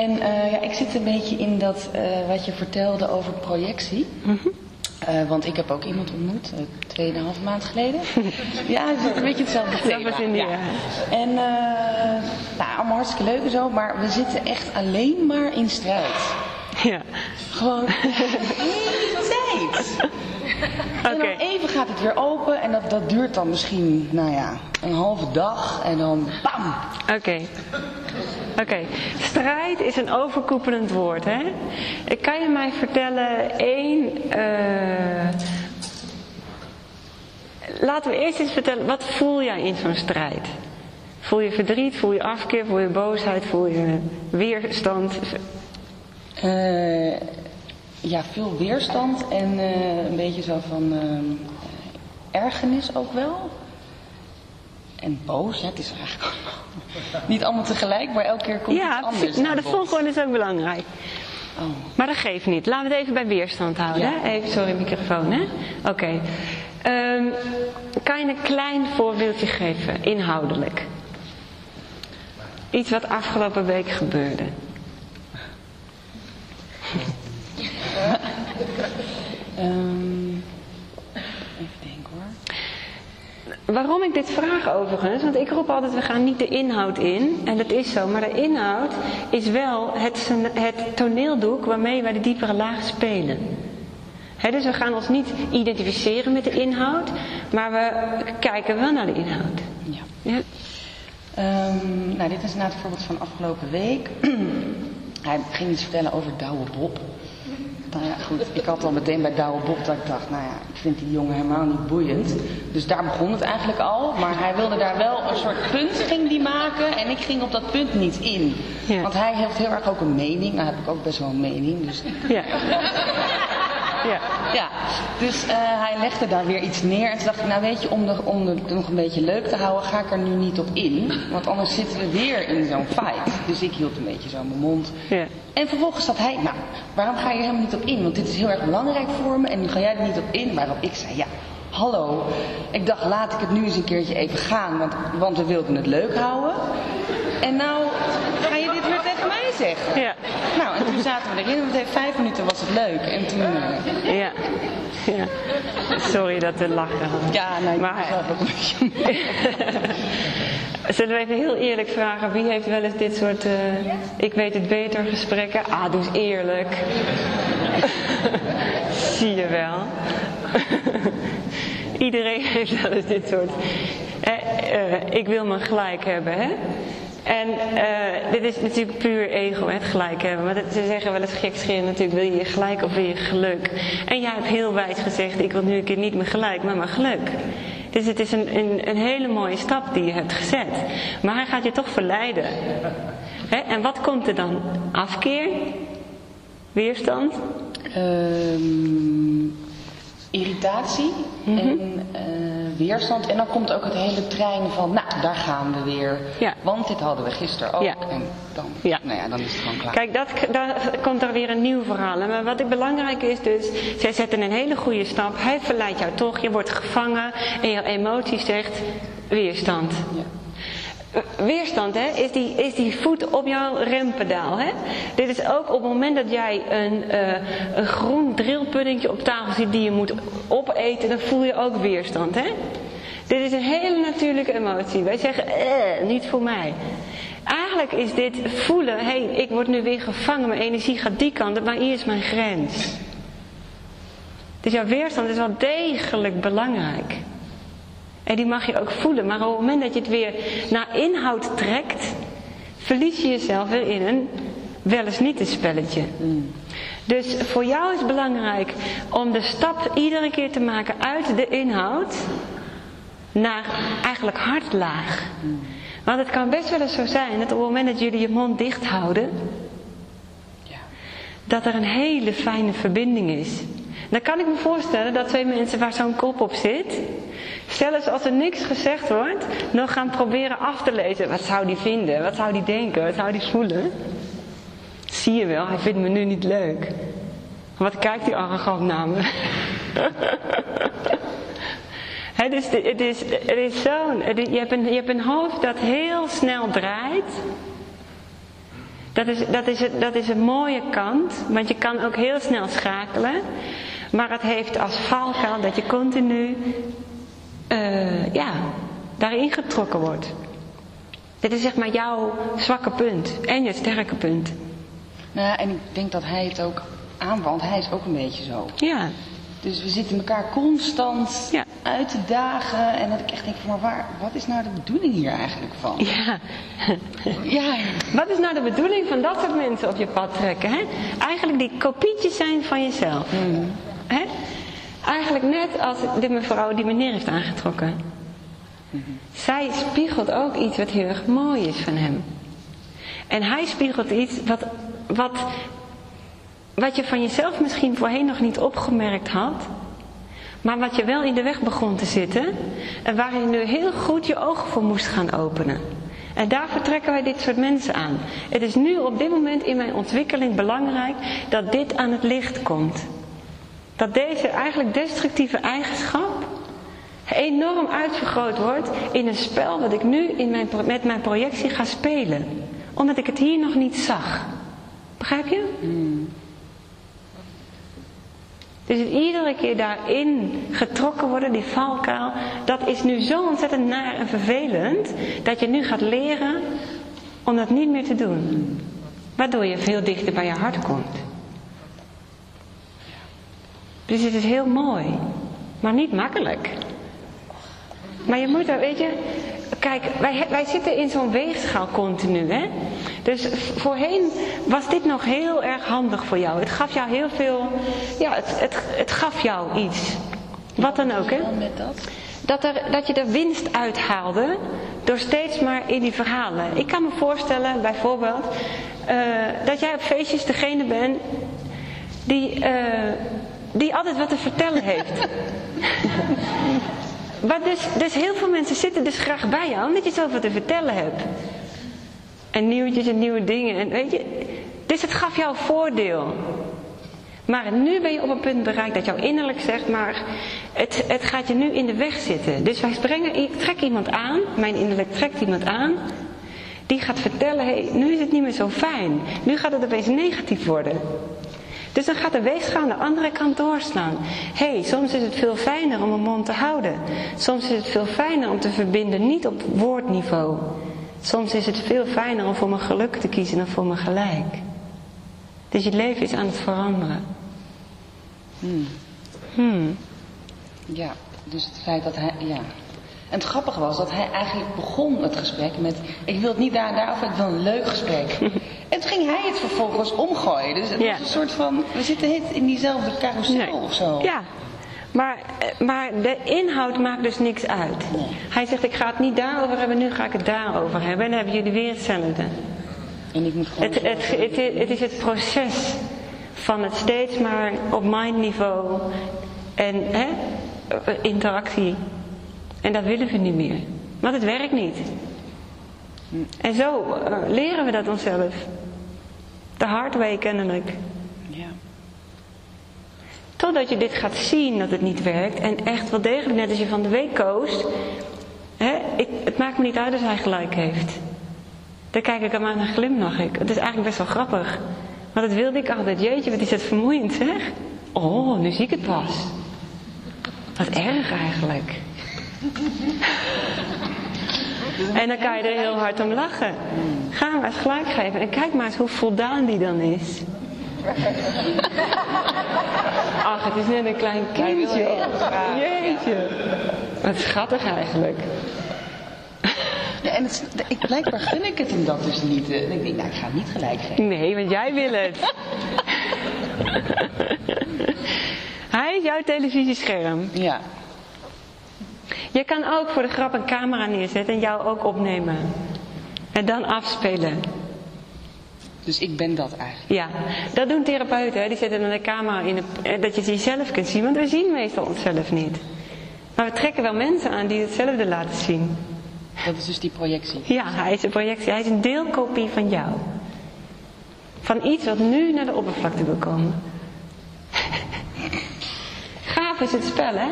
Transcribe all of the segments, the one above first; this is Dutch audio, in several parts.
En eh, ja, ik zit een beetje in dat eh, wat je vertelde over projectie. Eh, want ik heb ook iemand ontmoet, uh, tweeënhalve maand geleden. ja, het is een beetje hetzelfde thema. Die, ja. En nou, allemaal hartstikke leuk en zo, maar we zitten echt alleen maar in strijd. Ja. Gewoon de hele tijd. En dan even gaat het weer open en dat, dat duurt dan misschien, nou ja, een halve dag en dan bam. Oké. Oké, okay. strijd is een overkoepelend woord. Hè? Kan je mij vertellen één. Uh... Laten we eerst eens vertellen, wat voel jij in zo'n strijd? Voel je verdriet, voel je afkeer, voel je boosheid, voel je weerstand? Uh, ja, veel weerstand en uh, een beetje zo van ergernis ook wel. En boos, ja, het is eigenlijk niet allemaal tegelijk, maar elke keer komt ja, iets anders. Nou, de volgorde is ook belangrijk. Oh. Maar dat geeft niet. Laten we het even bij weerstand houden. Ja. Hè? Even, sorry, microfoon, hè? Oké. Okay. Um, kan je een klein voorbeeldje geven, inhoudelijk? Iets wat afgelopen week gebeurde. Um, even denken hoor. Waarom ik dit vraag overigens, want ik roep altijd we gaan niet de inhoud in, en dat is zo, maar de inhoud is wel het, het toneeldoek waarmee wij de diepere laag spelen. He, dus we gaan ons niet identificeren met de inhoud, maar we kijken wel naar de inhoud. Ja. ja? Um, nou, dit is na het voorbeeld van afgelopen week. Hij ging iets vertellen over Douwe Bob. Nou ja, goed. Ik had al meteen bij Douwe Bob dat ik dacht, nou ja, ik vind die jongen helemaal niet boeiend. Dus daar begon het eigenlijk al. Maar hij wilde daar wel een soort punt ging die maken. En ik ging op dat punt niet in. Ja. Want hij heeft heel erg ook een mening. Nou heb ik ook best wel een mening. Dus Ja. Ja. ja, dus uh, hij legde daar weer iets neer. En toen dacht ik, nou weet je, om, de, om het nog een beetje leuk te houden, ga ik er nu niet op in. Want anders zitten we weer in zo'n fight. Dus ik hield een beetje zo mijn mond. Ja. En vervolgens zat hij, nou, waarom ga je er helemaal niet op in? Want dit is heel erg belangrijk voor me en nu ga jij er niet op in. Waarop ik zei, ja, hallo. Ik dacht, laat ik het nu eens een keertje even gaan, want, want we wilden het leuk houden. En nou Ja. Nou, en toen zaten we erin, want het vijf minuten was het leuk. En toen... Uh, Ja. ja. Sorry dat we lachen. ja, ik Maar- ook een beetje... Zullen we even heel eerlijk vragen, wie heeft wel eens dit soort eh, ik weet het beter gesprekken? Ah, doe eens eerlijk. Zie je wel. Iedereen heeft wel eens dit soort. Eh, eh, ik wil mijn gelijk hebben, hè? En eh, dit is natuurlijk puur ego, het gelijk hebben. Maar ze zeggen wel eens gekscherend natuurlijk, wil je je gelijk of wil je geluk? En jij hebt heel wijs gezegd, ik wil nu een keer niet mijn gelijk, maar mijn geluk. Dus het is een, een, een hele mooie stap die je hebt gezet. Maar hij gaat je toch verleiden. Hè? En wat komt er dan? Afkeer? Weerstand? Ehm, irritatie en eh, weerstand. En dan komt ook het hele trein van, nou, daar gaan we weer. Ja. Want dit hadden we gisteren ook. Ja. En dan, Ja. nou ja, dan is het gewoon klaar. Kijk, dat, daar komt er weer een nieuw verhaal. Maar wat belangrijk is dus, zij zetten een hele goede stap. Hij verleidt jou toch, je wordt gevangen en je emotie zegt weerstand. Ja. Weerstand hè, is, die, is die voet op jouw rempedaal. Hè? Dit is ook op het moment dat jij een, eh, een groen drillpuddingje op tafel ziet die je moet opeten, dan voel je ook weerstand. Hè? Dit is een hele natuurlijke emotie. Wij zeggen, eh, niet voor mij. Eigenlijk is dit voelen, hé, ik word nu weer gevangen, mijn energie gaat die kant maar hier is mijn grens. Dus jouw weerstand is wel degelijk belangrijk. En die mag je ook voelen. Maar op het moment dat je het weer naar inhoud trekt, verlies je jezelf weer in een wel eens niet een spelletje. Dus voor jou is het belangrijk om de stap iedere keer te maken uit de inhoud naar eigenlijk hartlaag. Want het kan best wel eens zo zijn dat op het moment dat jullie je mond dicht houden, Ja. dat er een hele fijne verbinding is. Dan kan ik me voorstellen dat twee mensen waar zo'n kop op zit, zelfs als er niks gezegd wordt, nog gaan proberen af te lezen. Wat zou die vinden? Wat zou die denken? Wat zou die voelen? Zie je wel, hij vindt me nu niet leuk. Wat kijkt hij arrogant naar me? Dus het is, het is zo, je, hebt een, je hebt een hoofd dat heel snel draait. Dat is, dat, is het, dat is een mooie kant, want je kan ook heel snel schakelen. Maar het heeft als valkuil dat je continu uh, ja, daarin getrokken wordt. Dit is zeg maar jouw zwakke punt en je sterke punt. Nou ja, en ik denk dat hij het ook aanwandt. Hij is ook een beetje zo. Ja. Dus we zitten elkaar constant Ja. uit te dagen. En dat ik echt denk van, maar waar, wat is nou de bedoeling hier eigenlijk van? Ja. Ja, Wat is nou de bedoeling van dat soort mensen op je pad trekken? Hè? Eigenlijk die kopietjes zijn van jezelf. Hè? Eigenlijk net als de mevrouw die meneer heeft aangetrokken. Zij spiegelt ook iets wat heel erg mooi is van hem. En hij spiegelt iets wat, wat, wat je van jezelf misschien voorheen nog niet opgemerkt had. Maar wat je wel in de weg begon te zitten. En waar je nu heel goed je ogen voor moest gaan openen. En daarvoor trekken wij dit soort mensen aan. Het is nu op dit moment in mijn ontwikkeling belangrijk dat dit aan het licht komt. Dat deze eigenlijk destructieve eigenschap enorm uitvergroot wordt in een spel wat ik nu in mijn, met mijn projectie ga spelen. Omdat ik het hier nog niet zag. Begrijp je? Dus het iedere keer daarin getrokken worden, die valkuil, dat is nu zo ontzettend naar en vervelend, dat je nu gaat leren om dat niet meer te doen. Waardoor je veel dichter bij je hart komt. Dus het is heel mooi, maar niet makkelijk. Maar je moet er, weet je, kijk, wij, wij zitten in zo'n weegschaal continu, hè. Dus voorheen was dit nog heel erg handig voor jou. Het gaf jou heel veel, ja, het, het, het gaf jou iets. Wat dan ook, hè. dat. Dat, er, dat je er winst uithaalde door steeds maar in die verhalen. Ik kan me voorstellen, bijvoorbeeld, eh, dat jij op feestjes degene bent die, eh, die altijd wat te vertellen heeft. maar dus, dus heel veel mensen zitten dus graag bij jou omdat je zoveel te vertellen hebt. En nieuwtjes en nieuwe dingen. En weet je, dus het gaf jou voordeel. Maar nu ben je op een punt bereikt dat jouw innerlijk zegt, maar het, het gaat je nu in de weg zitten. Dus wij brengen, ik trek iemand aan, mijn innerlijk trekt iemand aan, die gaat vertellen, hé, hey, nu is het niet meer zo fijn. Nu gaat het opeens negatief worden. Dus dan gaat de weegschaal aan de andere kant doorslaan. Hé, hey, soms is het veel fijner om een mond te houden. Soms is het veel fijner om te verbinden, niet op woordniveau. Soms is het veel fijner om voor mijn geluk te kiezen dan voor mijn gelijk. Dus je leven is aan het veranderen. Hmm. Ja, dus het feit dat hij, ja. En het grappige was dat hij eigenlijk begon het gesprek met, ik wil het niet daar daarover, ik wil een leuk gesprek. en toen ging hij het vervolgens omgooien. Dus het Ja. was een soort van, we zitten in diezelfde carousel of zo. Ja, maar, eh, maar de inhoud maakt dus niks uit. Hij zegt, ik ga het niet daarover hebben, nu ga ik het daarover hebben. En dan hebben jullie weer hetzelfde. En ik moet gewoon... Het, het, het, is- het is het proces van het steeds maar op mindniveau en hè, eh, interactie. En dat willen we niet meer. Want het werkt niet. En zo eh, leren we dat onszelf. De hard way kennelijk. Ja. Totdat je dit gaat zien dat het niet werkt. En echt wel degelijk, net als je van de week koos. Hè, ik, het maakt me niet uit als hij gelijk heeft. Dan kijk ik hem aan en glimlach ik. Het is eigenlijk best wel grappig. Want dat wilde ik altijd. Jeetje, wat is het vermoeiend zeg. Oh, nu zie ik het pas. Wat erg eigenlijk. En dan kan je er heel hard om lachen. Ga hem eens gelijk geven. En kijk maar eens hoe voldaan die dan is. Ach, het is net een klein kindje. Jeetje. Wat schattig eigenlijk. Ja, en het, ik, blijkbaar gun ik het hem dat dus niet. eh. En ik denk, nou, ik ga niet gelijk geven. Nee, want jij wil het. Hij is jouw televisiescherm. Ja. Je kan ook voor de grap een camera neerzetten en jou ook opnemen. En dan afspelen. Dus ik ben dat eigenlijk. Ja, dat doen therapeuten. Hè. Die zetten dan de camera in, de, eh, dat je jezelf kunt zien. Want we zien meestal onszelf niet. Maar we trekken wel mensen aan die hetzelfde laten zien. Dat is dus die projectie. Ja, hij is een projectie. Hij is een deelkopie van jou. Van iets wat nu naar de oppervlakte wil komen. Gaaf is het spel, hè?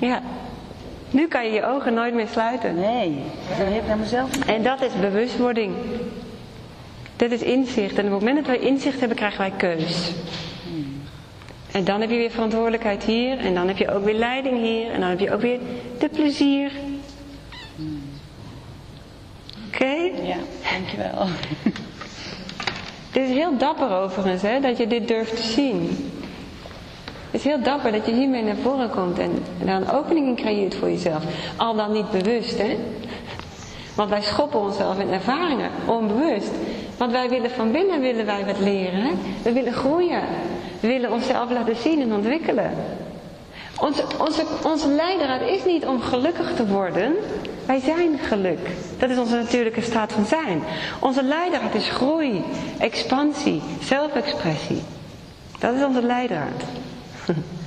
Ja. Nu kan je je ogen nooit meer sluiten. Nee, ik heb naar mezelf. En dat is bewustwording. Dit is inzicht. En op het moment dat wij inzicht hebben, krijgen wij keus. En dan heb je weer verantwoordelijkheid hier. En dan heb je ook weer leiding hier. En dan heb je ook weer de plezier. Oké? Ja, dankjewel. Dit is heel dapper overigens, hè, dat je dit durft te zien. Het is heel dapper dat je hiermee naar voren komt en daar een opening in creëert voor jezelf. Al dan niet bewust, hè. Want wij schoppen onszelf in ervaringen, onbewust. Want wij willen van binnen willen wij wat leren. Hè? We willen groeien. We willen onszelf laten zien en ontwikkelen. Onze, leidraad is niet om gelukkig te worden. Wij zijn geluk. Dat is onze natuurlijke staat van zijn. Onze leidraad is groei, expansie, zelfexpressie. Dat is onze leidraad. Mm-hmm.